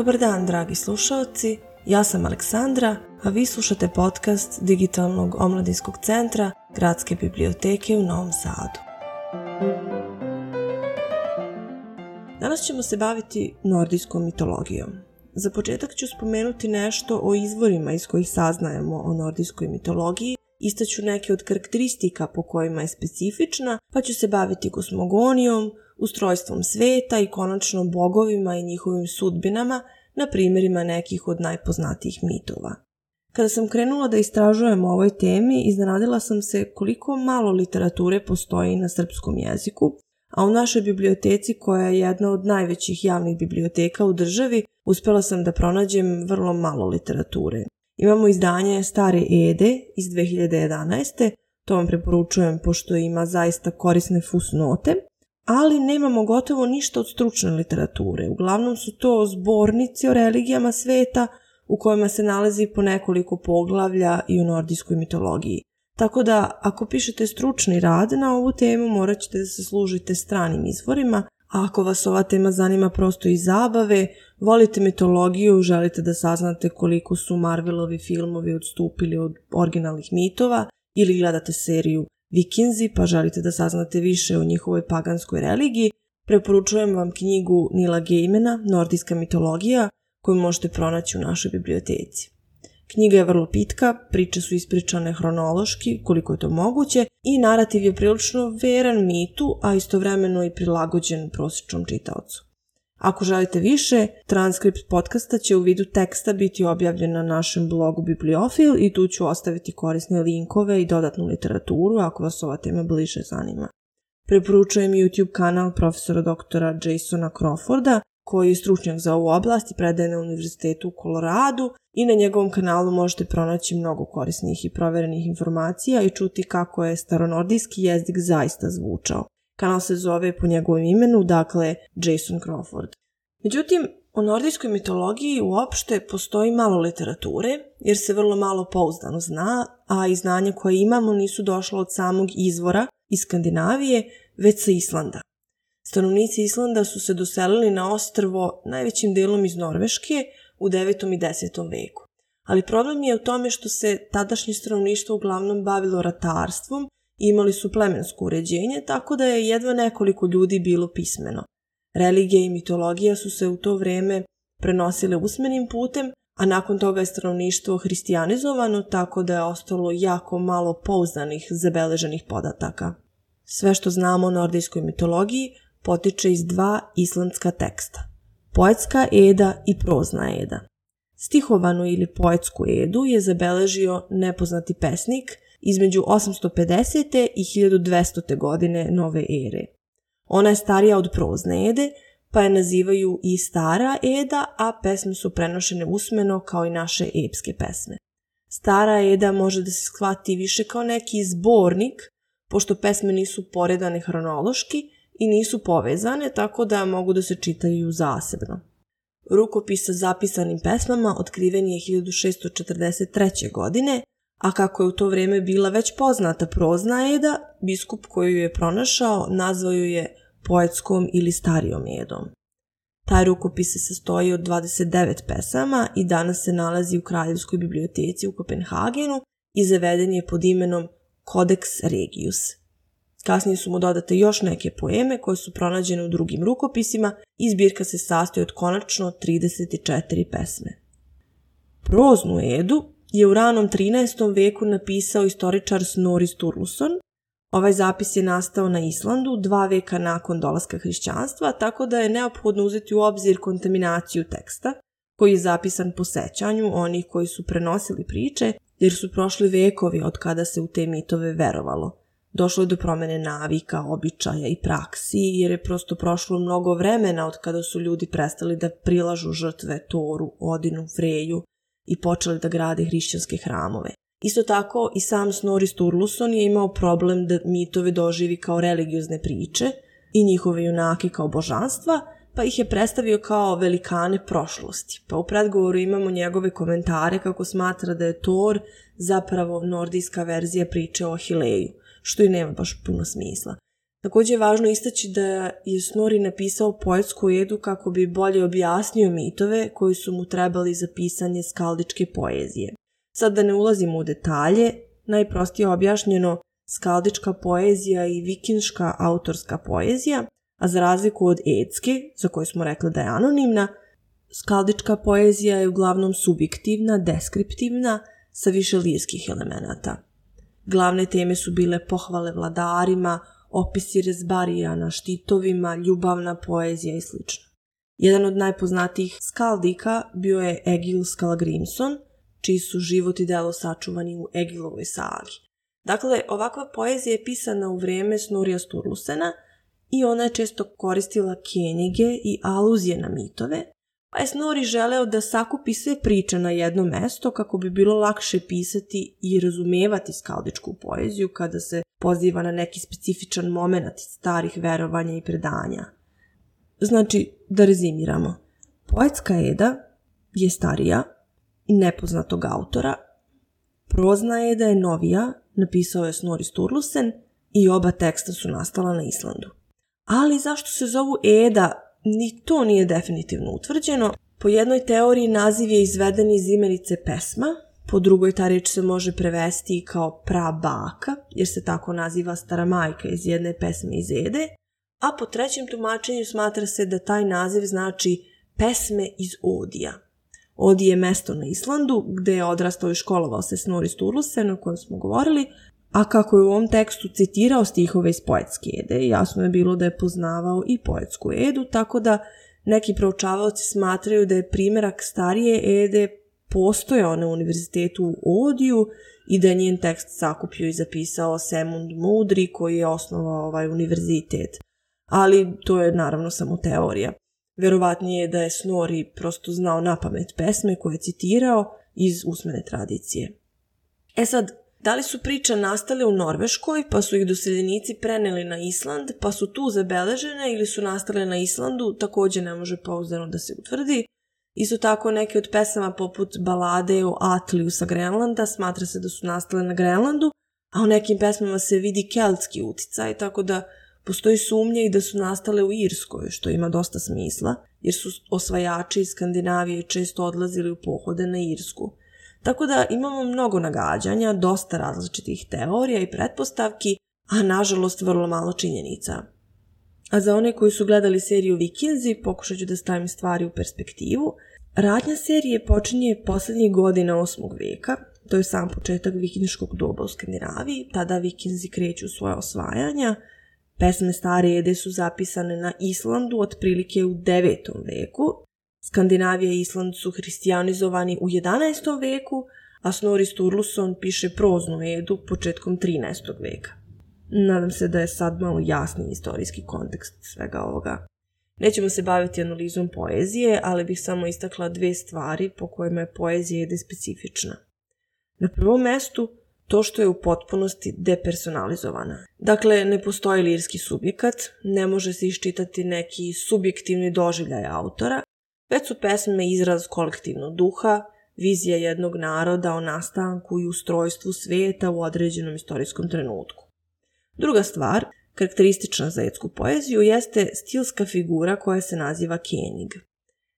Dobar dan, dragi slušaoci. Ja sam Aleksandra, a vi slušate podcast Digitalnog omladinskog centra Gradske biblioteke u Novom Sadu. Danas ćemo se baviti nordijskom mitologijom. Za početak ću spomenuti nešto o izvorima iz kojih saznajemo o nordijskoj mitologiji, istaću neke od karakteristika po kojima je specifična, pa ću se baviti kosmogonijom, ustrojstvom sveta i konačno bogovima i njihovim sudbinama na primjerima nekih od najpoznatijih mitova. Kada sam krenula da istražujem o ovoj temi, iznenadila sam se koliko malo literature postoji na srpskom jeziku, a u našoj biblioteci koja je jedna od najvećih javnih biblioteka u državi, uspela sam da pronađem vrlo malo literature. Imamo izdanje Stare Ede iz 2011. To vam preporučujem pošto ima zaista korisne fusnote, ali nemamo gotovo ništa od stručne literature. Uglavnom su to zbornici o religijama sveta u kojima se nalazi po nekoliko poglavlja i u nordijskoj mitologiji. Tako da, ako pišete stručni rad na ovu temu, morat ćete da se služite stranim izvorima, a ako vas ova tema zanima prosto i zabave, volite mitologiju, želite da saznate koliko su Marvelovi filmovi odstupili od originalnih mitova ili gledate seriju vikinzi pa želite da saznate više o njihovoj paganskoj religiji, preporučujem vam knjigu Nila Geimena Nordijska mitologija koju možete pronaći u našoj biblioteci. Knjiga je vrlo pitka, priče su ispričane hronološki, koliko je to moguće, i narativ je prilično veran mitu, a istovremeno i prilagođen prosječnom čitaocu. Ako želite više, transkript podcasta će u vidu teksta biti objavljen na našem blogu Bibliofil i tu ću ostaviti korisne linkove i dodatnu literaturu ako vas ova tema bliže zanima. Preporučujem YouTube kanal profesora doktora Jasona Crawforda, koji je stručnjak za ovu oblast i predaje na Univerzitetu u Koloradu i na njegovom kanalu možete pronaći mnogo korisnih i proverenih informacija i čuti kako je staronordijski jezik zaista zvučao. Kanal se zove po njegovom imenu, dakle Jason Crawford. Međutim, o nordijskoj mitologiji uopšte postoji malo literature, jer se vrlo malo pouzdano zna, a i znanja koje imamo nisu došla od samog izvora iz Skandinavije, već sa Islanda. Stanovnici Islanda su se doselili na ostrvo najvećim delom iz Norveške u 9. i 10. veku. Ali problem je u tome što se tadašnje stanovništvo uglavnom bavilo ratarstvom Imali su plemensko uređenje, tako da je jedva nekoliko ljudi bilo pismeno. Religija i mitologija su se u to vreme prenosile usmenim putem, a nakon toga je stanovništvo hristijanizovano, tako da je ostalo jako malo pouzdanih zabeleženih podataka. Sve što znamo o nordijskoj mitologiji potiče iz dva islandska teksta – poetska Eda i prozna Eda. Stihovanu ili poetsku Edu je zabeležio nepoznati pesnik – između 850. i 1200. godine nove ere. Ona je starija od prozne ede, pa je nazivaju i stara eda, a pesme su prenošene usmeno kao i naše epske pesme. Stara eda može da se shvati više kao neki zbornik, pošto pesme nisu poredane hronološki i nisu povezane, tako da mogu da se čitaju zasebno. Rukopis sa zapisanim pesmama otkriven je 1643. godine, a kako je u to vrijeme bila već poznata prozna Eda, biskup koju je pronašao nazvao ju je poetskom ili starijom Edom. Taj rukopis se sastoji od 29 pesama i danas se nalazi u Kraljevskoj biblioteci u Kopenhagenu i zaveden je pod imenom Codex Regius. Kasnije su mu dodate još neke poeme koje su pronađene u drugim rukopisima i zbirka se sastoji od konačno 34 pesme. Proznu Edu je u ranom 13. veku napisao istoričar Snorri Sturluson. Ovaj zapis je nastao na Islandu dva veka nakon dolaska hrišćanstva, tako da je neophodno uzeti u obzir kontaminaciju teksta, koji je zapisan po sećanju onih koji su prenosili priče, jer su prošli vekovi od kada se u te mitove verovalo. Došlo je do promene navika, običaja i praksi, jer je prosto prošlo mnogo vremena od kada su ljudi prestali da prilažu žrtve Toru, Odinu, Freju, i počeli da grade hrišćanske hramove. Isto tako i sam Snorri Sturluson je imao problem da mitove doživi kao religiozne priče i njihove junake kao božanstva, pa ih je predstavio kao velikane prošlosti. Pa u predgovoru imamo njegove komentare kako smatra da je Thor zapravo nordijska verzija priče o Hileju, što i nema baš puno smisla. Takođe je važno istaći da je Snori napisao poetsku jedu kako bi bolje objasnio mitove koji su mu trebali za pisanje skaldičke poezije. Sad da ne ulazimo u detalje, najprostije objašnjeno skaldička poezija i vikinška autorska poezija, a za razliku od edske, za koju smo rekli da je anonimna, skaldička poezija je uglavnom subjektivna, deskriptivna, sa više lirskih elemenata. Glavne teme su bile pohvale vladarima, opisi rezbarija na štitovima, ljubavna poezija i sl. Jedan od najpoznatijih skaldika bio je Egil Skalagrimson, čiji su život i delo sačuvani u Egilovoj sagi. Dakle, ovakva poezija je pisana u vreme Snorija Sturlusena i ona je često koristila kenjige i aluzije na mitove, Pa Esnori želeo da sakupi sve priče na jedno mesto kako bi bilo lakše pisati i razumevati skaldičku poeziju kada se poziva na neki specifičan moment starih verovanja i predanja. Znači, da rezimiramo. Poetska Eda je starija, nepoznatog autora, prozna Eda je novija, napisao je Snorri Sturlusen i oba teksta su nastala na Islandu. Ali zašto se zovu Eda Ni to nije definitivno utvrđeno. Po jednoj teoriji naziv je izveden iz imenice pesma, po drugoj ta reč se može prevesti kao prabaka, jer se tako naziva stara majka iz jedne pesme iz Ede, a po trećem tumačenju smatra se da taj naziv znači pesme iz Odija. Odi je mesto na Islandu gde je odrastao i školovao se Snorri Sturlusen o kojem smo govorili, a kako je u ovom tekstu citirao stihove iz poetske ede, jasno je bilo da je poznavao i poetsku edu, tako da neki proučavaoci smatraju da je primjerak starije ede postojao na univerzitetu u Odiju i da je njen tekst sakupio i zapisao Semund Mudri koji je osnovao ovaj univerzitet. Ali to je naravno samo teorija. Verovatnije je da je Snori prosto znao na pamet pesme koje je citirao iz usmene tradicije. E sad, Da li su priče nastale u Norveškoj, pa su ih doseljenici preneli na Island, pa su tu zabeležene ili su nastale na Islandu, takođe ne može pouzdano da se utvrdi. Isto tako neke od pesama poput balade o Atliju sa Grenlanda smatra se da su nastale na Grenlandu, a u nekim pesmama se vidi keltski uticaj, tako da postoji sumnja i da su nastale u Irskoj, što ima dosta smisla, jer su osvajači iz Skandinavije često odlazili u pohode na Irsku. Tako da imamo mnogo nagađanja, dosta različitih teorija i pretpostavki, a nažalost vrlo malo činjenica. A za one koji su gledali seriju Vikinzi, pokušat ću da stavim stvari u perspektivu. Radnja serije počinje poslednjih godina 8. veka, to je sam početak vikinškog doba u Skandinaviji, tada vikinzi kreću svoje osvajanja, pesme stare jede su zapisane na Islandu otprilike u 9. veku, Skandinavija i Island su hristijanizovani u 11. veku, a Snorri Sturluson piše proznu Edu početkom 13. veka. Nadam se da je sad malo jasni istorijski kontekst svega ovoga. Nećemo se baviti analizom poezije, ali bih samo istakla dve stvari po kojima je poezija ide specifična. Na prvom mestu, to što je u potpunosti depersonalizovana. Dakle, ne postoji lirski subjekat, ne može se iščitati neki subjektivni doživljaj autora, već su pesme izraz kolektivnog duha, vizija jednog naroda o nastanku i ustrojstvu sveta u određenom istorijskom trenutku. Druga stvar, karakteristična za epsku poeziju, jeste stilska figura koja se naziva kenig.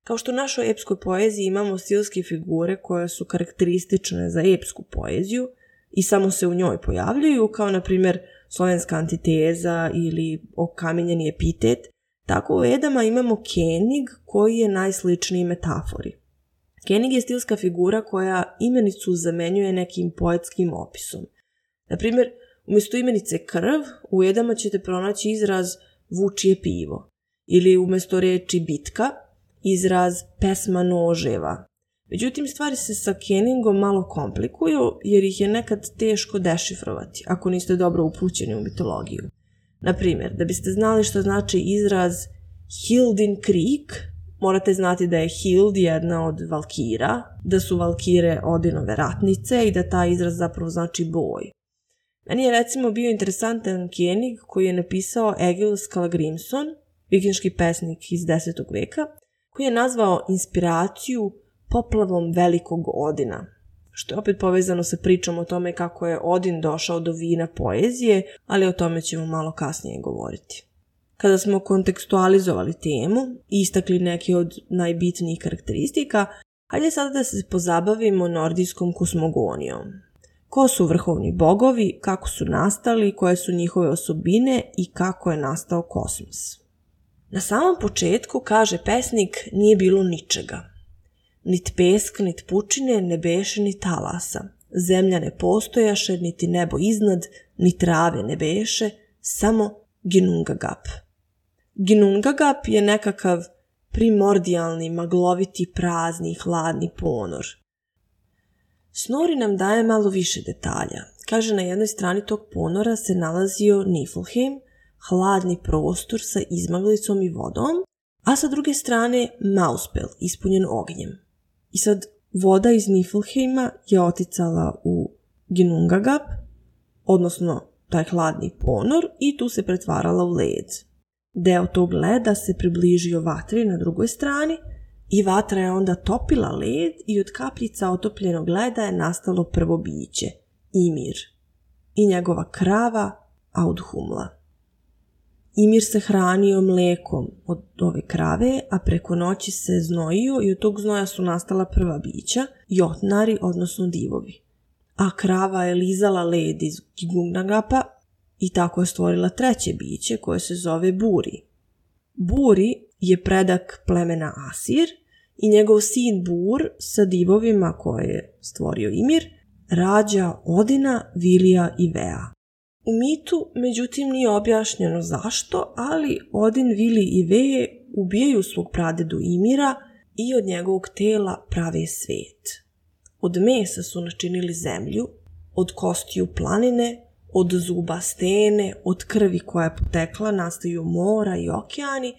Kao što u našoj epskoj poeziji imamo stilske figure koje su karakteristične za epsku poeziju i samo se u njoj pojavljuju, kao na primjer slovenska antiteza ili okamenjeni epitet, Tako u Edama imamo kenig koji je najsličniji metafori. Kenig je stilska figura koja imenicu zamenjuje nekim poetskim opisom. Na primjer, umjesto imenice krv u Edama ćete pronaći izraz vučije pivo ili umjesto reči bitka izraz pesma noževa. Međutim, stvari se sa keningom malo komplikuju jer ih je nekad teško dešifrovati ako niste dobro upućeni u mitologiju. Naprimjer, da biste znali što znači izraz Hildin Creek, morate znati da je Hild jedna od valkira, da su valkire Odinove ratnice i da taj izraz zapravo znači boj. Meni je recimo bio interesantan kjenig koji je napisao Egil Skallagrimson, vikinški pesnik iz 10. veka, koji je nazvao inspiraciju poplavom velikog Odina što je opet povezano sa pričom o tome kako je Odin došao do vina poezije, ali o tome ćemo malo kasnije govoriti. Kada smo kontekstualizovali temu i istakli neke od najbitnijih karakteristika, hajde sada da se pozabavimo nordijskom kosmogonijom. Ko su vrhovni bogovi, kako su nastali, koje su njihove osobine i kako je nastao kosmos. Na samom početku, kaže pesnik, nije bilo ničega – nit pesk, nit pučine, ne beše ni talasa. Zemlja ne postojaše, niti nebo iznad, ni trave ne beše, samo Ginungagap. Ginungagap je nekakav primordijalni, magloviti, prazni, i hladni ponor. Snori nam daje malo više detalja. Kaže, na jednoj strani tog ponora se nalazio Niflheim, hladni prostor sa izmaglicom i vodom, a sa druge strane Mauspel, ispunjen ognjem. I sad, voda iz Niflheima je oticala u Ginungagap, odnosno taj hladni ponor, i tu se pretvarala u led. Deo tog leda se približio vatri na drugoj strani i vatra je onda topila led i od kapljica otopljenog leda je nastalo prvo biće, Imir, i njegova krava Audhumla. Imir se hranio mlekom od ove krave, a preko noći se znojio i od tog znoja su nastala prva bića, jotnari, odnosno divovi. A krava je lizala led iz Gigungnagapa i tako je stvorila treće biće koje se zove Buri. Buri je predak plemena Asir i njegov sin Bur sa divovima koje je stvorio Imir rađa Odina, Vilija i Vea. U mitu, međutim, nije objašnjeno zašto, ali Odin, Vili i Veje ubijaju svog pradedu Imira i od njegovog tela prave svet. Od mesa su načinili zemlju, od kostiju planine, od zuba stene, od krvi koja je potekla nastaju mora i okeani,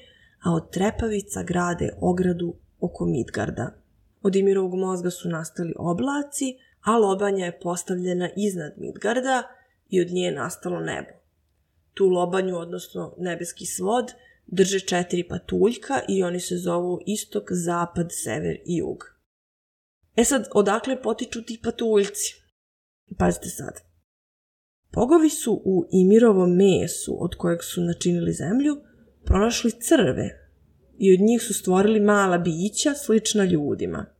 a od trepavica grade ogradu oko Midgarda. Od Imirovog mozga su nastali oblaci, a lobanja je postavljena iznad Midgarda – i od nje je nastalo nebo. Tu lobanju, odnosno nebeski svod, drže četiri patuljka i oni se zovu istok, zapad, sever i jug. E sad, odakle potiču ti patuljci? Pazite sad. Bogovi su u Imirovom mesu, od kojeg su načinili zemlju, pronašli crve i od njih su stvorili mala bića slična ljudima.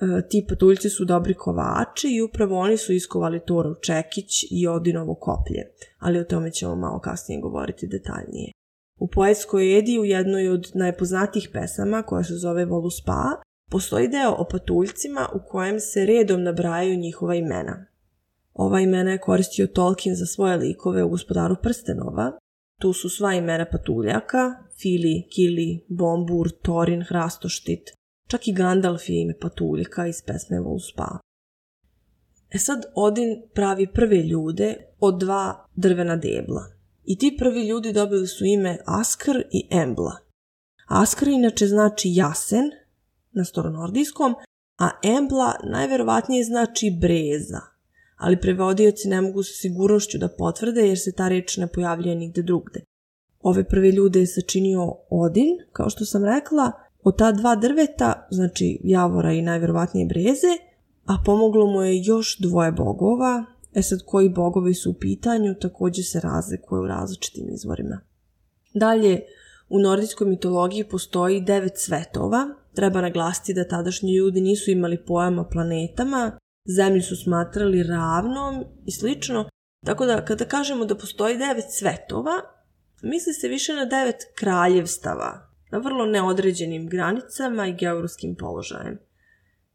E, ti patuljci su dobri kovači i upravo oni su iskovali Torov čekić i Odinovo koplje, ali o tome ćemo malo kasnije govoriti detaljnije. U poetskoj Edi u jednoj od najpoznatijih pesama koja se zove spa postoji deo o patuljcima u kojem se redom nabrajaju njihova imena. Ova imena je koristio Tolkien za svoje likove u gospodaru Prstenova. Tu su sva imena patuljaka, Fili, Kili, Bombur, Torin, Hrastoštit, Čak i Gandalf je ime patuljka iz pesme Wolfspa. E sad Odin pravi prve ljude od dva drvena debla. I ti prvi ljudi dobili su ime Askr i Embla. Askr inače znači jasen na staronordijskom, a Embla najverovatnije znači breza. Ali prevodioci ne mogu sa sigurnošću da potvrde jer se ta reč ne pojavljuje nigde drugde. Ove prve ljude je sačinio Odin, kao što sam rekla, Od ta dva drveta, znači javora i najverovatnije breze, a pomoglo mu je još dvoje bogova, e sad koji bogovi su u pitanju takođe se razlikuje u različitim izvorima. Dalje, u nordijskoj mitologiji postoji devet svetova. Treba naglasiti da tadašnji ljudi nisu imali pojama planetama, zemlju su smatrali ravnom i slično. Tako da, kada kažemo da postoji devet svetova, misli se više na devet kraljevstava, na vrlo neodređenim granicama i geografskim položajem.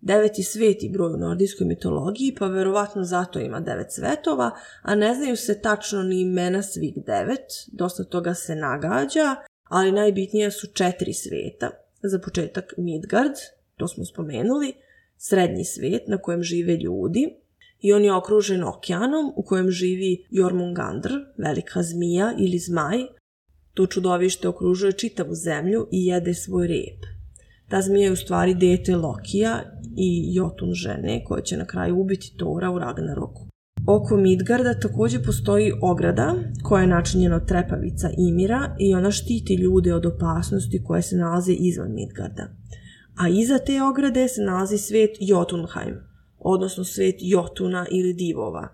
Deveti svet i broj u nordijskoj mitologiji, pa verovatno zato ima devet svetova, a ne znaju se tačno ni imena svih devet, dosta toga se nagađa, ali najbitnije su četiri sveta. Za početak Midgard, to smo spomenuli, srednji svet na kojem žive ljudi, i on je okružen okeanom u kojem živi Jormungandr, velika zmija ili zmaj, To čudovište okružuje čitavu zemlju i jede svoj rep. Ta zmija je u stvari dete Lokija i Jotun žene koja će na kraju ubiti Tora u Ragnaroku. Oko Midgarda takođe postoji ograda koja je načinjena od trepavica Imira i ona štiti ljude od opasnosti koje se nalaze izvan Midgarda. A iza te ograde se nalazi svet Jotunheim, odnosno svet Jotuna ili divova.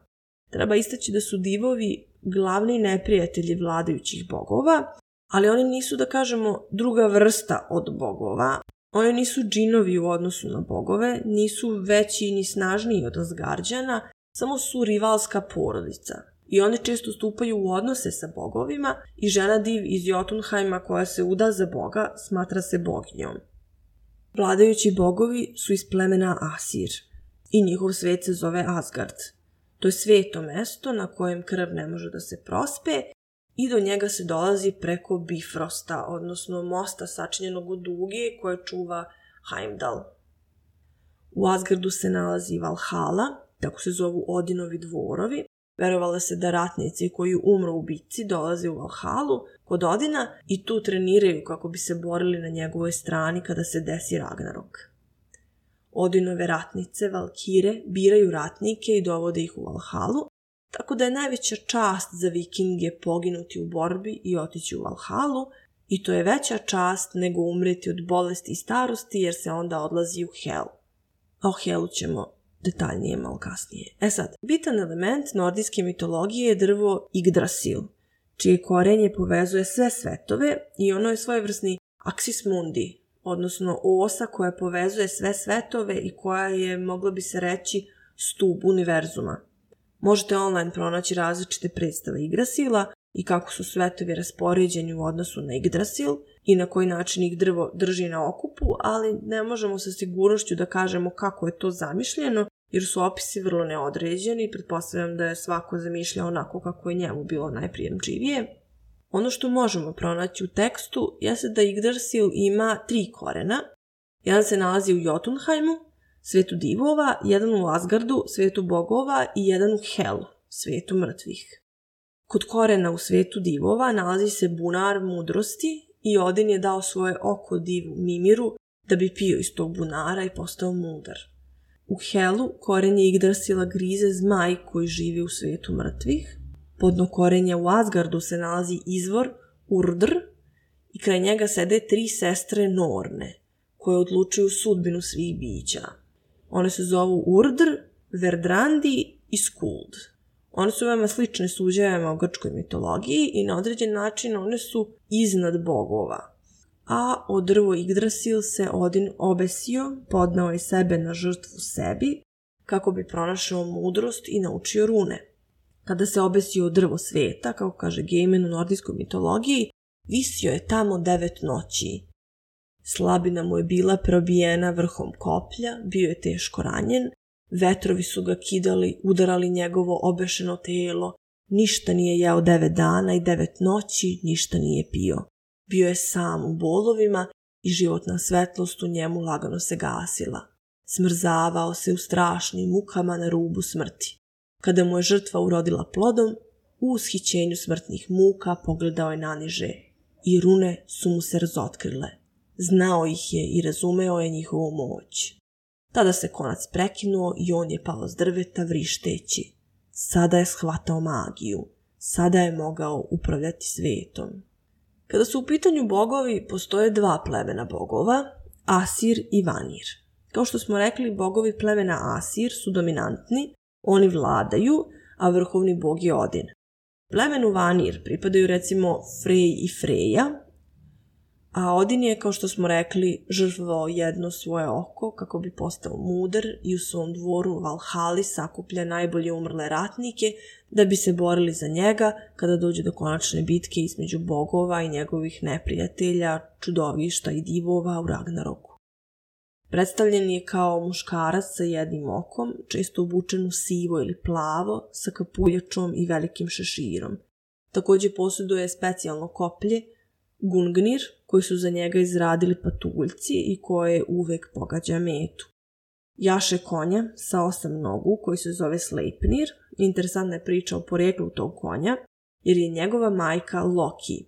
Treba istaći da su divovi glavni neprijatelji vladajućih bogova, ali oni nisu, da kažemo, druga vrsta od bogova. Oni nisu džinovi u odnosu na bogove, nisu veći ni snažniji od Asgardjana, samo su rivalska porodica. I oni često stupaju u odnose sa bogovima i žena div iz Jotunheima koja se uda za boga smatra se boginjom. Vladajući bogovi su iz plemena Asir i njihov svet se zove Asgard – To je sveto mesto na kojem krv ne može da se prospe i do njega se dolazi preko bifrosta, odnosno mosta sačinjenog od duge koje čuva Heimdall. U Asgardu se nalazi Valhalla, tako se zovu Odinovi dvorovi. Verovala se da ratnici koji umru u bitci dolaze u Valhalu kod Odina i tu treniraju kako bi se borili na njegovoj strani kada se desi Ragnarok. Odinove ratnice, valkire, biraju ratnike i dovode ih u Valhalu, tako da je najveća čast za vikinge poginuti u borbi i otići u Valhalu, i to je veća čast nego umreti od bolesti i starosti jer se onda odlazi u Hel. A o Helu ćemo detaljnije malo kasnije. E sad, bitan element nordijske mitologije je drvo Yggdrasil, čije korenje povezuje sve svetove i ono je svojevrsni Axis mundi, odnosno osa koja povezuje sve svetove i koja je, moglo bi se reći, stub univerzuma. Možete online pronaći različite predstave Igrasila i kako su svetovi raspoređeni u odnosu na Igdrasil i na koji način ih drvo drži na okupu, ali ne možemo sa sigurnošću da kažemo kako je to zamišljeno, jer su opisi vrlo neodređeni i pretpostavljam da je svako zamišljao onako kako je njemu bilo najprijemčivije. Ono što možemo pronaći u tekstu jeste da Yggdrasil ima tri korena. Jedan se nalazi u Jotunheimu, svetu divova, jedan u Asgardu, svetu bogova i jedan u Helu, svetu mrtvih. Kod korena u svetu divova nalazi se bunar mudrosti i Odin je dao svoje oko divu Mimiru da bi pio iz tog bunara i postao mudar. U Helu koren je Yggdrasila grize zmaj koji živi u svetu mrtvih, Podno korenja u Asgardu se nalazi izvor Urdr i kraj njega sede tri sestre Norne, koje odlučuju sudbinu svih bića. One se zovu Urdr, Verdrandi i Skuld. One su veoma slične suđajama u grčkoj mitologiji i na određen način one su iznad bogova. A o drvo Yggdrasil se Odin obesio, podnao je sebe na žrtvu sebi, kako bi pronašao mudrost i naučio rune kada se obesio drvo sveta, kako kaže Gejmen u nordijskoj mitologiji, visio je tamo devet noći. Slabina mu je bila probijena vrhom koplja, bio je teško ranjen, vetrovi su ga kidali, udarali njegovo obešeno telo, ništa nije jeo devet dana i devet noći, ništa nije pio. Bio je sam u bolovima i životna svetlost u njemu lagano se gasila. Smrzavao se u strašnim mukama na rubu smrti. Kada mu je žrtva urodila plodom, u ushićenju smrtnih muka pogledao je naniže i rune su mu se razotkrile. Znao ih je i razumeo je njihovu moć. Tada se konac prekinuo i on je pao s drveta vrišteći. Sada je shvatao magiju. Sada je mogao upravljati svetom. Kada su u pitanju bogovi, postoje dva plemena bogova, Asir i Vanir. Kao što smo rekli, bogovi plemena Asir su dominantni, Oni vladaju, a vrhovni bog je Odin. Plemenu Vanir pripadaju recimo Frej i Freja, a Odin je, kao što smo rekli, žrtvovao jedno svoje oko kako bi postao mudar i u svom dvoru Valhali sakuplja najbolje umrle ratnike da bi se borili za njega kada dođe do konačne bitke između bogova i njegovih neprijatelja, čudovišta i divova u Ragnaroku. Predstavljen je kao muškarac sa jednim okom, često obučen u sivo ili plavo, sa kapuljačom i velikim šeširom. Takođe posjeduje specijalno koplje, gungnir, koji su za njega izradili patuljci i koje uvek pogađa metu. Jaše konja sa osam nogu koji se zove Sleipnir. Interesantna je priča o poreklu tog konja, jer je njegova majka Loki,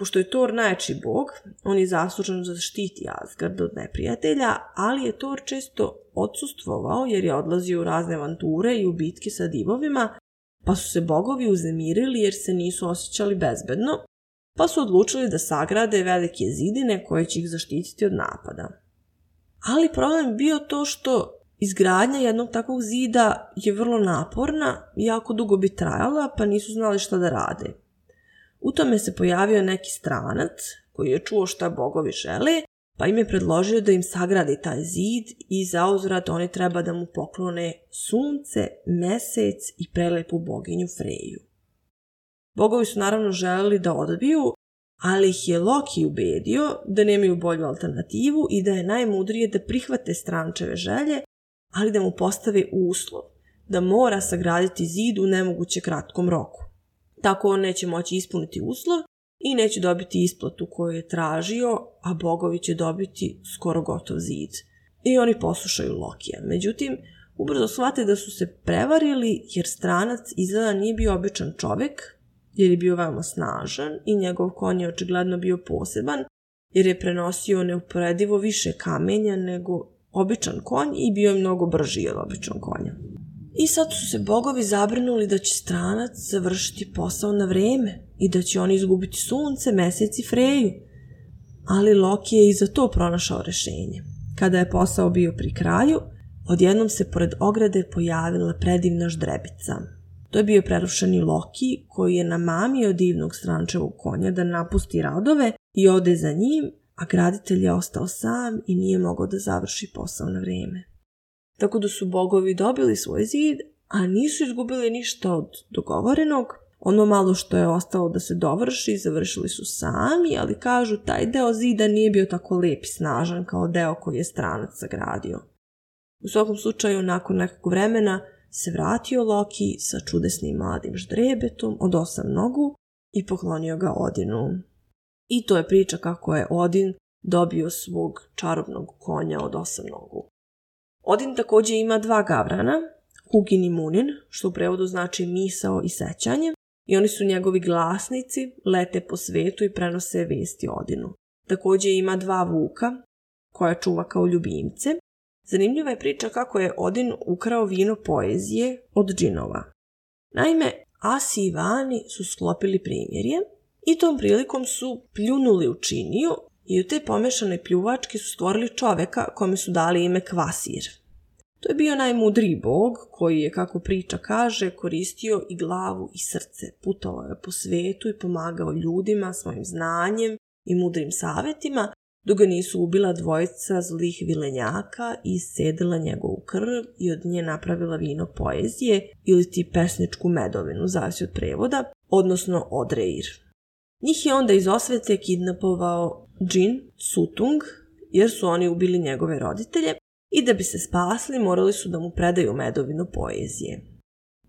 Pošto je Thor najjači bog, on je zaslužen da štiti Asgard od neprijatelja, ali je Thor često odsustvovao jer je odlazio u razne avanture i u bitke sa divovima, pa su se bogovi uznemirili jer se nisu osjećali bezbedno, pa su odlučili da sagrade velike zidine koje će ih zaštititi od napada. Ali problem bio to što izgradnja jednog takvog zida je vrlo naporna, jako dugo bi trajala, pa nisu znali šta da rade. U tome se pojavio neki stranac koji je čuo šta bogovi žele, pa im je predložio da im sagradi taj zid i za uzrat oni treba da mu poklone sunce, mesec i prelepu boginju Freju. Bogovi su naravno želeli da odbiju, ali ih je Loki ubedio da nemaju bolju alternativu i da je najmudrije da prihvate strančeve želje, ali da mu postave uslov da mora sagraditi zid u nemoguće kratkom roku. Tako on neće moći ispuniti uslov i neće dobiti isplatu koju je tražio, a bogovi će dobiti skoro gotov zid. I oni poslušaju Lokija. Međutim, ubrzo shvate da su se prevarili jer stranac izgleda nije bio običan čovek, jer je bio veoma snažan i njegov konj je očigledno bio poseban, jer je prenosio neuporedivo više kamenja nego običan konj i bio je mnogo brži od običnog konja. I sad su se bogovi zabrinuli da će stranac završiti posao na vreme i da će oni izgubiti sunce, mesec i freju. Ali Loki je i za to pronašao rešenje. Kada je posao bio pri kraju, odjednom se pored ograde pojavila predivna ždrebica. To je bio prerušeni Loki koji je namamio divnog strančevog konja da napusti radove i ode za njim, a graditelj je ostao sam i nije mogao da završi posao na vreme. Tako da su bogovi dobili svoj zid, a nisu izgubili ništa od dogovorenog. Ono malo što je ostalo da se dovrši, završili su sami, ali kažu taj deo zida nije bio tako lep i snažan kao deo koji je stranac sagradio. U svakom slučaju, nakon nekog vremena, se vratio Loki sa čudesnim mladim ždrebetom od osam nogu i poklonio ga Odinu. I to je priča kako je Odin dobio svog čarobnog konja od osam nogu. Odin također ima dva gavrana, Hugin i Munin, što u prevodu znači misao i sećanje, i oni su njegovi glasnici, lete po svetu i prenose vesti Odinu. Takođe ima dva vuka, koja čuva kao ljubimce. Zanimljiva je priča kako je Odin ukrao vino poezije od džinova. Naime, Asi i Vani su sklopili primjerje i tom prilikom su pljunuli u činiju i u te pomešane pljuvačke su stvorili čoveka kome su dali ime Kvasir. To je bio najmudriji bog koji je, kako priča kaže, koristio i glavu i srce. Putovao je po svetu i pomagao ljudima svojim znanjem i mudrim savetima, dok ga nisu ubila dvojica zlih vilenjaka i sedela njegovu krv i od nje napravila vino poezije ili ti pesničku medovinu, zavisi od prevoda, odnosno od reir. Njih je onda iz osvete kidnapovao Džin Sutung, jer su oni ubili njegove roditelje, i da bi se spasli morali su da mu predaju medovinu poezije.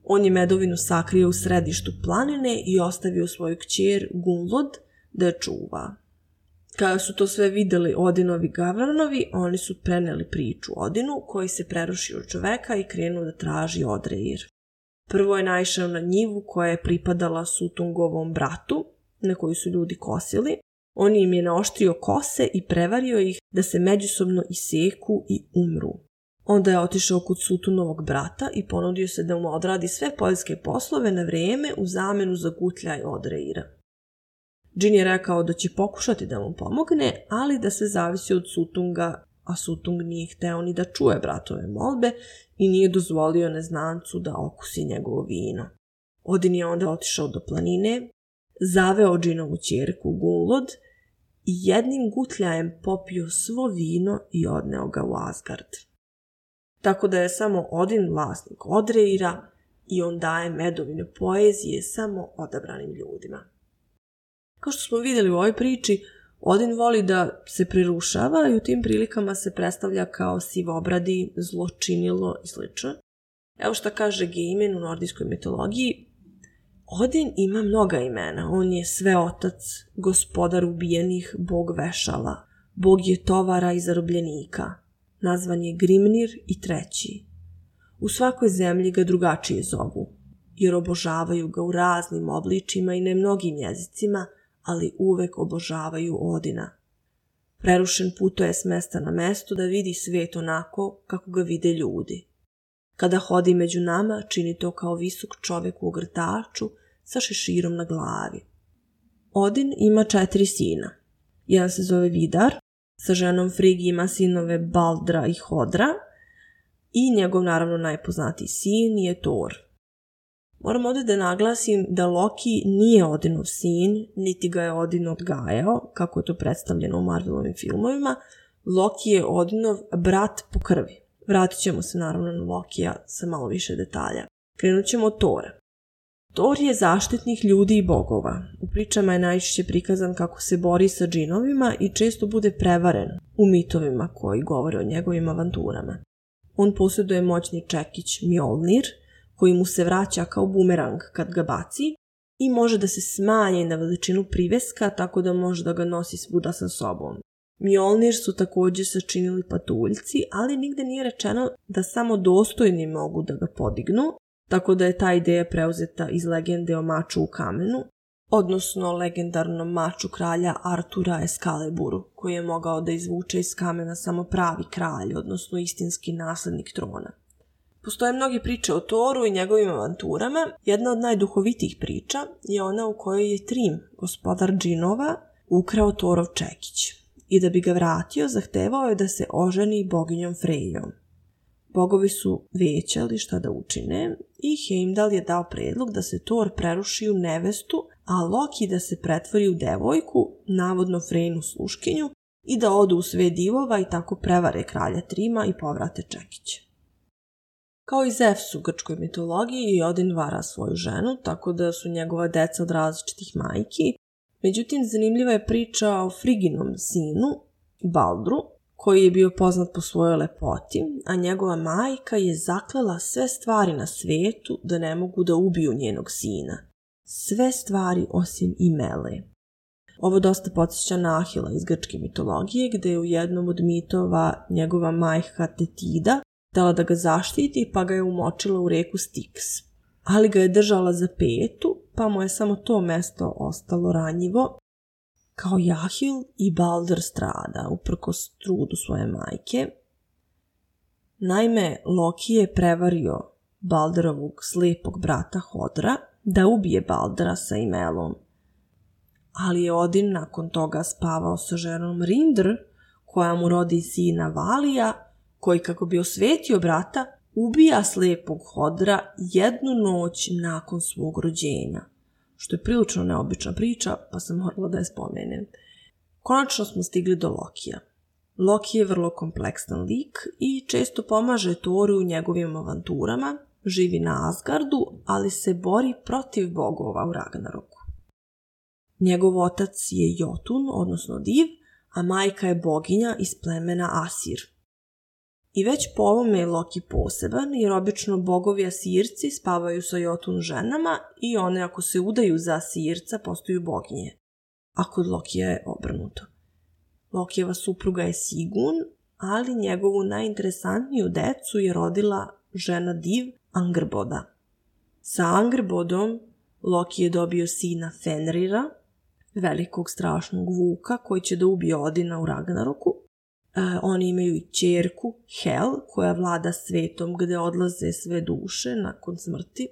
On je medovinu sakrio u središtu planine i ostavio svoju kćer Gunlod da je čuva. Kada su to sve videli Odinovi gavranovi, oni su preneli priču Odinu koji se prerušio od čoveka i krenuo da traži Odreir. Prvo je naišao na njivu koja je pripadala Sutungovom bratu, na koju su ljudi kosili, On im je naoštrio kose i prevario ih da se međusobno iseku i umru. Onda je otišao kod Sutunovog brata i ponudio se da mu odradi sve poljske poslove na vreme u zamenu za gutljaj od Reira. Džin je rekao da će pokušati da mu pomogne, ali da se zavisi od Sutunga, a Sutung nije hteo ni da čuje bratove molbe i nije dozvolio neznancu da okusi njegovo vino. Odin je onda otišao do planine, zaveo džinovu čerku Gulod i jednim gutljajem popio svo vino i odneo ga u Asgard. Tako da je samo Odin vlasnik Odreira i on daje medovinu poezije samo odabranim ljudima. Kao što smo videli u ovoj priči, Odin voli da se prirušava i u tim prilikama se predstavlja kao sivobradi, zločinilo i sl. Evo šta kaže Geimen u nordijskoj mitologiji, Odin ima mnoga imena. On je sve otac, gospodar ubijenih, bog vešala. Bog je tovara i zarobljenika. Nazvan je Grimnir i treći. U svakoj zemlji ga drugačije zovu, jer obožavaju ga u raznim obličima i na mnogim jezicima, ali uvek obožavaju Odina. Prerušen puto je s mesta na mesto da vidi svet onako kako ga vide ljudi. Kada hodi među nama, čini to kao visok čovek u ogrtaču sa šeširom na glavi. Odin ima četiri sina. Jedan se zove Vidar, sa ženom Frigi ima sinove Baldra i Hodra i njegov naravno najpoznatiji sin je Thor. Moram ovde da naglasim da Loki nije Odinov sin, niti ga je Odin odgajao, kako je to predstavljeno u Marvelovim filmovima. Loki je Odinov brat po krvi. Vratit ćemo se naravno na Lokija sa malo više detalja. Krenut ćemo od Tora. Thor je zaštitnik ljudi i bogova. U pričama je najčešće prikazan kako se bori sa džinovima i često bude prevaren u mitovima koji govore o njegovim avanturama. On posjeduje moćni čekić Mjolnir, koji mu se vraća kao bumerang kad ga baci i može da se smanji na veličinu priveska tako da može da ga nosi svuda sa sobom. Mjolnir su takođe sačinili patuljci, ali nigde nije rečeno da samo dostojni mogu da ga podignu, tako da je ta ideja preuzeta iz legende o maču u kamenu, odnosno legendarnom maču kralja Artura Eskaliburu, koji je mogao da izvuče iz kamena samo pravi kralj, odnosno istinski naslednik trona. Postoje mnoge priče o Toru i njegovim avanturama. Jedna od najduhovitijih priča je ona u kojoj je Trim, gospodar džinova, ukrao Torov čekić i da bi ga vratio zahtevao je da se oženi boginjom Frejom. Bogovi su većali šta da učine i Heimdall je dao predlog da se Thor preruši u nevestu, a Loki da se pretvori u devojku, navodno Frejnu sluškinju, i da odu u sve divova i tako prevare kralja Trima i povrate Čekić. Kao i Zefs u grčkoj mitologiji, i Odin vara svoju ženu, tako da su njegova deca od različitih majki. Međutim, zanimljiva je priča o Friginom sinu, Baldru, koji je bio poznat po svojoj lepoti, a njegova majka je zaklela sve stvari na svetu da ne mogu da ubiju njenog sina. Sve stvari osim i Mele. Ovo dosta podsjeća na Ahila iz grčke mitologije, gde je u jednom od mitova njegova majka Tetida htela da ga zaštiti pa ga je umočila u reku Styx. Ali ga je držala za petu, pa mu je samo to mesto ostalo ranjivo kao Jahil i Baldr strada, uprkos trudu svoje majke. Naime, Loki je prevario Balderovog slepog brata Hodra da ubije Baldra sa Imelom. Ali je Odin nakon toga spavao sa ženom Rindr, koja mu rodi sina Valija, koji kako bi osvetio brata, ubija slepog Hodra jednu noć nakon svog rođenja što je prilično neobična priča, pa sam morala da je spomenem. Konačno smo stigli do Lokija. Loki je vrlo kompleksan lik i često pomaže Toru u njegovim avanturama, živi na Asgardu, ali se bori protiv bogova u Ragnaroku. Njegov otac je Jotun, odnosno Div, a majka je boginja iz plemena Asir, I već po ovome je Loki poseban, jer obično bogovi Asirci spavaju sa Jotun ženama i one ako se udaju za Asirca postaju boginje. A kod Lokija je obrnuto. Lokijeva supruga je Sigun, ali njegovu najinteresantniju decu je rodila žena div Angrboda. Sa Angrbodom Loki je dobio sina Fenrira, velikog strašnog vuka koji će da ubije Odina u Ragnaroku, E, oni imaju i čerku, Hel, koja vlada svetom gde odlaze sve duše nakon smrti,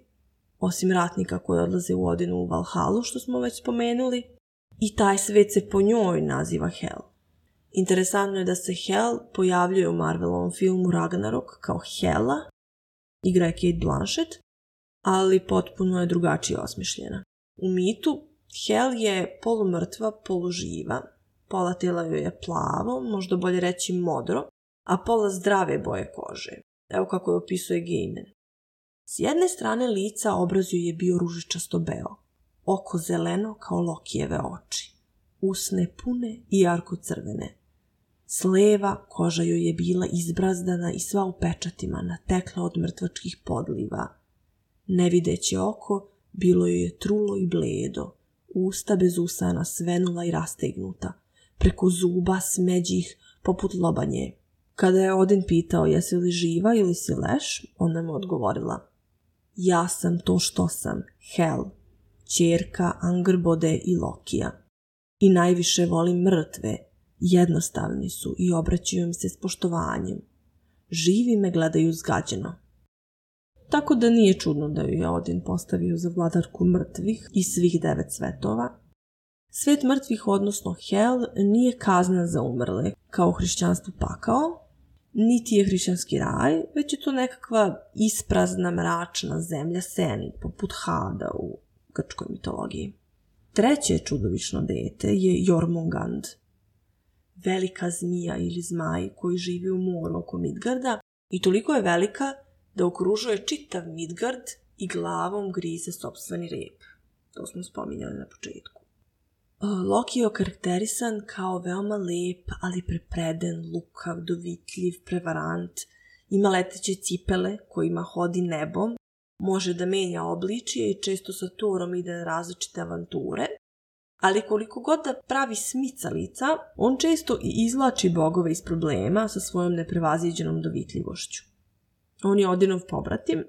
osim ratnika koji odlaze u Odinu u Valhalu, što smo već spomenuli, i taj svet se po njoj naziva Hel. Interesantno je da se Hel pojavljuje u Marvelovom filmu Ragnarok kao Hela, igra je Kate Blanchett, ali potpuno je drugačije osmišljena. U mitu Hel je polumrtva, poluživa, Pola tela joj je plavo, možda bolje reći modro, a pola zdrave boje kože. Evo kako je opisuje Gejmen. S jedne strane lica obrazu je bio ružičasto beo, oko zeleno kao lokijeve oči, usne pune i jarko crvene. S leva koža joj je bila izbrazdana i sva u pečatima natekla od mrtvačkih podliva. Nevideće oko bilo joj je trulo i bledo, usta bez usana svenula i rastegnuta, preko zuba smeđih poput lobanje. Kada je Odin pitao jesi li živa ili si leš, ona mu odgovorila Ja sam to što sam, Hel, čerka Angrbode i Lokija. I najviše volim mrtve, jednostavni su i obraćaju im se s poštovanjem. Živi me gledaju zgađeno. Tako da nije čudno da ju je Odin postavio za vladarku mrtvih i svih devet svetova, Svet mrtvih, odnosno hell, nije kazna za umrle, kao hrišćanstvo pakao, niti je hrišćanski raj, već je to nekakva isprazna, mračna zemlja seni, poput Hada u grčkoj mitologiji. Treće čudovično dete je Jormungand, velika zmija ili zmaj koji živi u moru oko Midgarda i toliko je velika da okružuje čitav Midgard i glavom grize sobstveni rep. To smo spominjali na početku. Uh, Loki je okarakterisan kao veoma lep, ali prepreden, lukav, dovitljiv, prevarant, ima leteće cipele kojima hodi nebom, može da menja obličije i često sa turom ide na različite avanture, ali koliko god da pravi smicalica, on često i izlači bogove iz problema sa svojom neprevaziđenom dovitljivošću. On je Odinov pobratim,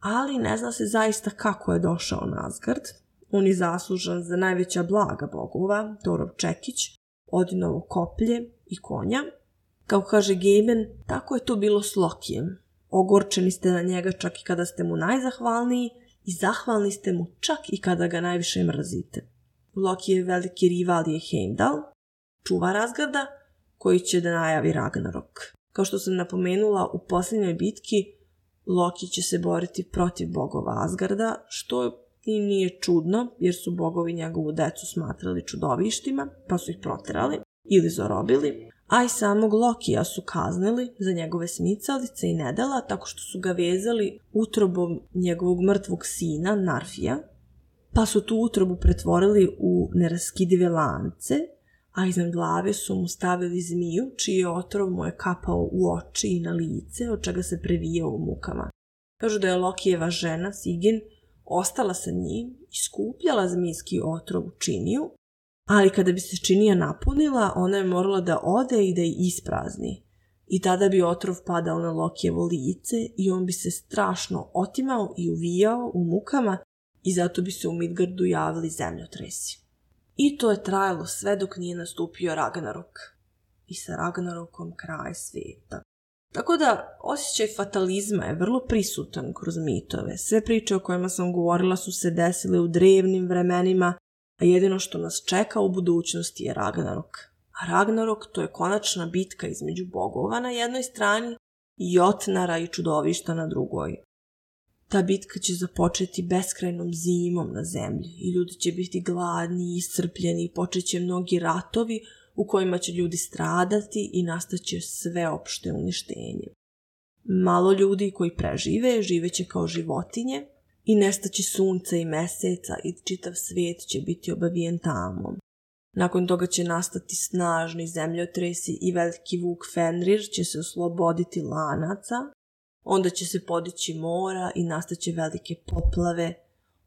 ali ne zna se zaista kako je došao na Asgard, On je zaslužan za najveća blaga bogova, Torov Čekić, od novo koplje i konja. Kao kaže Gejmen, tako je to bilo s Lokijem. Ogorčeni ste na njega čak i kada ste mu najzahvalniji i zahvalni ste mu čak i kada ga najviše mrzite. Loki je veliki rival je Heimdall, čuva razgrada, koji će da najavi Ragnarok. Kao što sam napomenula, u posljednjoj bitki Loki će se boriti protiv bogova Asgarda, što i nije čudno jer su bogovi njegovu decu smatrali čudovištima pa su ih proterali ili zarobili, a i samog Lokija su kaznili za njegove smicalice i nedela tako što su ga vezali utrobom njegovog mrtvog sina Narfija, pa su tu utrobu pretvorili u neraskidive lance, a iznad glave su mu stavili zmiju čiji otrov mu je kapao u oči i na lice od čega se previjao u mukama. Kažu da je Lokijeva žena Sigin ostala sa njim i skupljala zmijski otrov u činiju, ali kada bi se činija napunila, ona je morala da ode i da je isprazni. I tada bi otrov padao na Lokijevo lice i on bi se strašno otimao i uvijao u mukama i zato bi se u Midgardu javili zemljotresi. I to je trajalo sve dok nije nastupio Ragnarok. I sa Ragnarokom kraj sveta. Tako da, osjećaj fatalizma je vrlo prisutan kroz mitove. Sve priče o kojima sam govorila su se desile u drevnim vremenima, a jedino što nas čeka u budućnosti je Ragnarok. A Ragnarok to je konačna bitka između bogova na jednoj strani i Jotnara i čudovišta na drugoj. Ta bitka će započeti beskrajnom zimom na zemlji i ljudi će biti gladni i iscrpljeni i počeće mnogi ratovi u kojima će ljudi stradati i nastaće sveopšte uništenje. Malo ljudi koji prežive, živeće kao životinje i nestaće sunca i meseca i čitav svijet će biti obavijen tamom. Nakon toga će nastati snažni zemljotresi i veliki vuk Fenrir će se osloboditi lanaca, onda će se podići mora i nastaće velike poplave,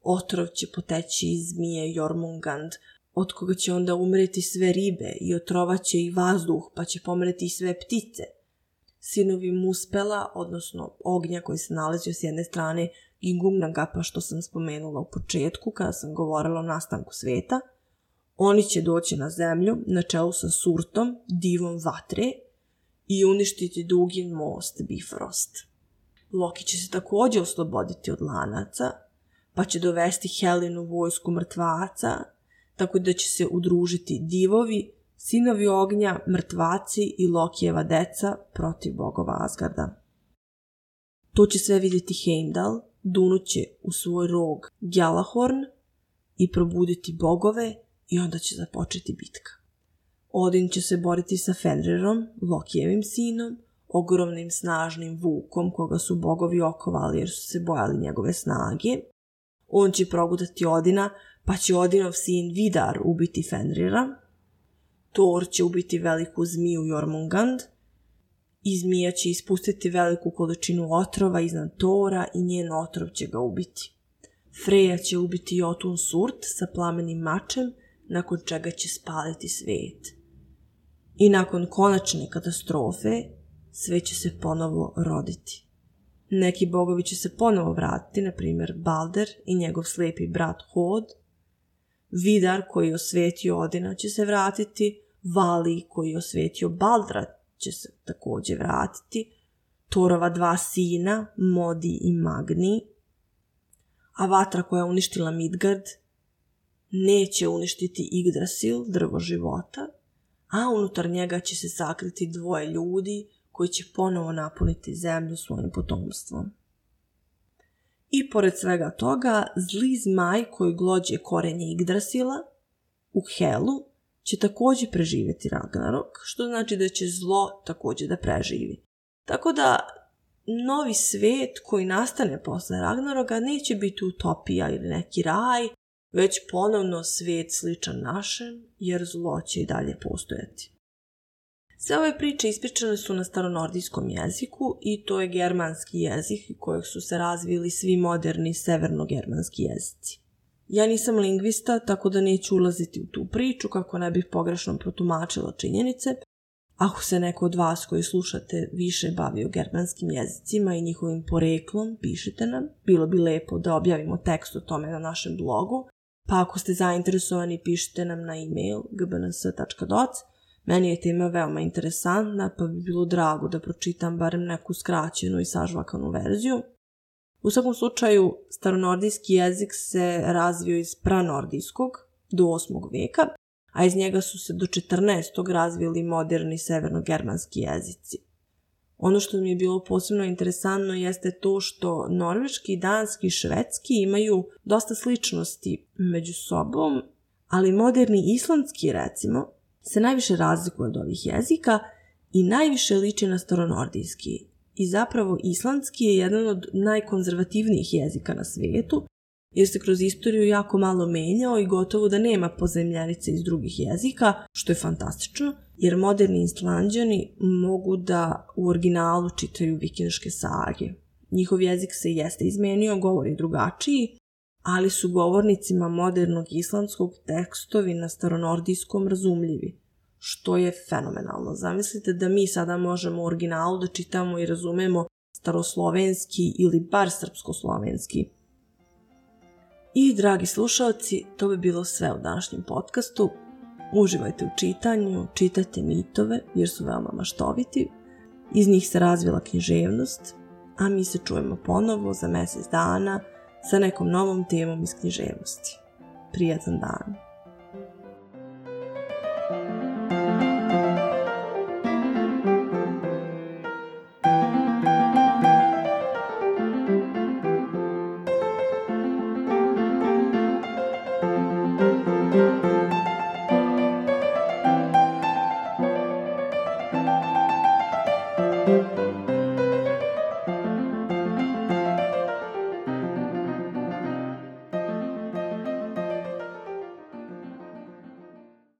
otrov će poteći iz zmije Jormungand, od koga će onda umreti sve ribe i otrovaće i vazduh, pa će pomreti i sve ptice. Sinovi muspela, odnosno ognja koji se nalazio s jedne strane i gumnagapa što sam spomenula u početku kada sam govorila o nastanku sveta, oni će doći na zemlju na čelu sa surtom, divom vatre i uništiti dugi most Bifrost. Loki će se takođe osloboditi od lanaca, pa će dovesti Helinu vojsku mrtvaca tako da će se udružiti divovi, sinovi ognja, mrtvaci i Lokijeva deca protiv bogova Asgarda. To će sve vidjeti Heimdall, dunuće u svoj rog Gjalahorn i probuditi bogove i onda će započeti bitka. Odin će se boriti sa Fenrirom, Lokijevim sinom, ogromnim snažnim vukom koga su bogovi okovali jer su se bojali njegove snage. On će progutati Odina, pa će Odinov sin Vidar ubiti Fenrira, Thor će ubiti veliku zmiju Jormungand i zmija će ispustiti veliku količinu otrova iznad Tora i njen otrov će ga ubiti. Freja će ubiti Jotun Surt sa plamenim mačem, nakon čega će spaliti svet. I nakon konačne katastrofe, sve će se ponovo roditi. Neki bogovi će se ponovo vratiti, na primjer Balder i njegov slepi brat Hod – Vidar koji je osvetio Odina će se vratiti, Vali koji je osvetio Baldra će se takođe vratiti, Torova dva sina, Modi i Magni, a vatra koja je uništila Midgard neće uništiti Yggdrasil, drvo života, a unutar njega će se sakriti dvoje ljudi koji će ponovo napuniti zemlju svojim potomstvom. I pored svega toga, zli zmaj koji glođe korenje Igdrasila u Helu će takođe preživjeti Ragnarok, što znači da će zlo takođe da preživi. Tako da, novi svet koji nastane posle Ragnaroga neće biti utopija ili neki raj, već ponovno svet sličan našem, jer zlo će i dalje postojati. Sve ove priče ispričane su na staronordijskom jeziku i to je germanski jezik kojeg su se razvili svi moderni severnogermanski jezici. Ja nisam lingvista, tako da neću ulaziti u tu priču kako ne bih pogrešno protumačila činjenice. Ako se neko od vas koji slušate više bavi o germanskim jezicima i njihovim poreklom, pišite nam. Bilo bi lepo da objavimo tekst o tome na našem blogu, pa ako ste zainteresovani pišite nam na e-mail gbns.doc.com Meni je tema veoma interesantna, pa bi bilo drago da pročitam barem neku skraćenu i sažvakanu verziju. U svakom slučaju, staronordijski jezik se razvio iz pranordijskog do 8. veka, a iz njega su se do 14. razvili moderni severnogermanski jezici. Ono što mi je bilo posebno interesantno jeste to što norveški, danski i švedski imaju dosta sličnosti među sobom, ali moderni islandski recimo se najviše razlikuje od ovih jezika i najviše liči na staronordijski. I zapravo islandski je jedan od najkonzervativnijih jezika na svijetu, jer se kroz istoriju jako malo menjao i gotovo da nema pozemljarice iz drugih jezika, što je fantastično, jer moderni islandjani mogu da u originalu čitaju vikinške sage. Njihov jezik se jeste izmenio, govor je drugačiji, ali su govornicima modernog islamskog tekstovi na staronordijskom razumljivi, što je fenomenalno. Zamislite da mi sada možemo u originalu da čitamo i razumemo staroslovenski ili bar srpskoslovenski. I, dragi slušalci, to bi bilo sve u današnjem podcastu. Uživajte u čitanju, čitajte mitove jer su veoma maštoviti. Iz njih se razvila književnost, a mi se čujemo ponovo za mesec dana – sa nekom novom temom iz književnosti. Prijatan dan!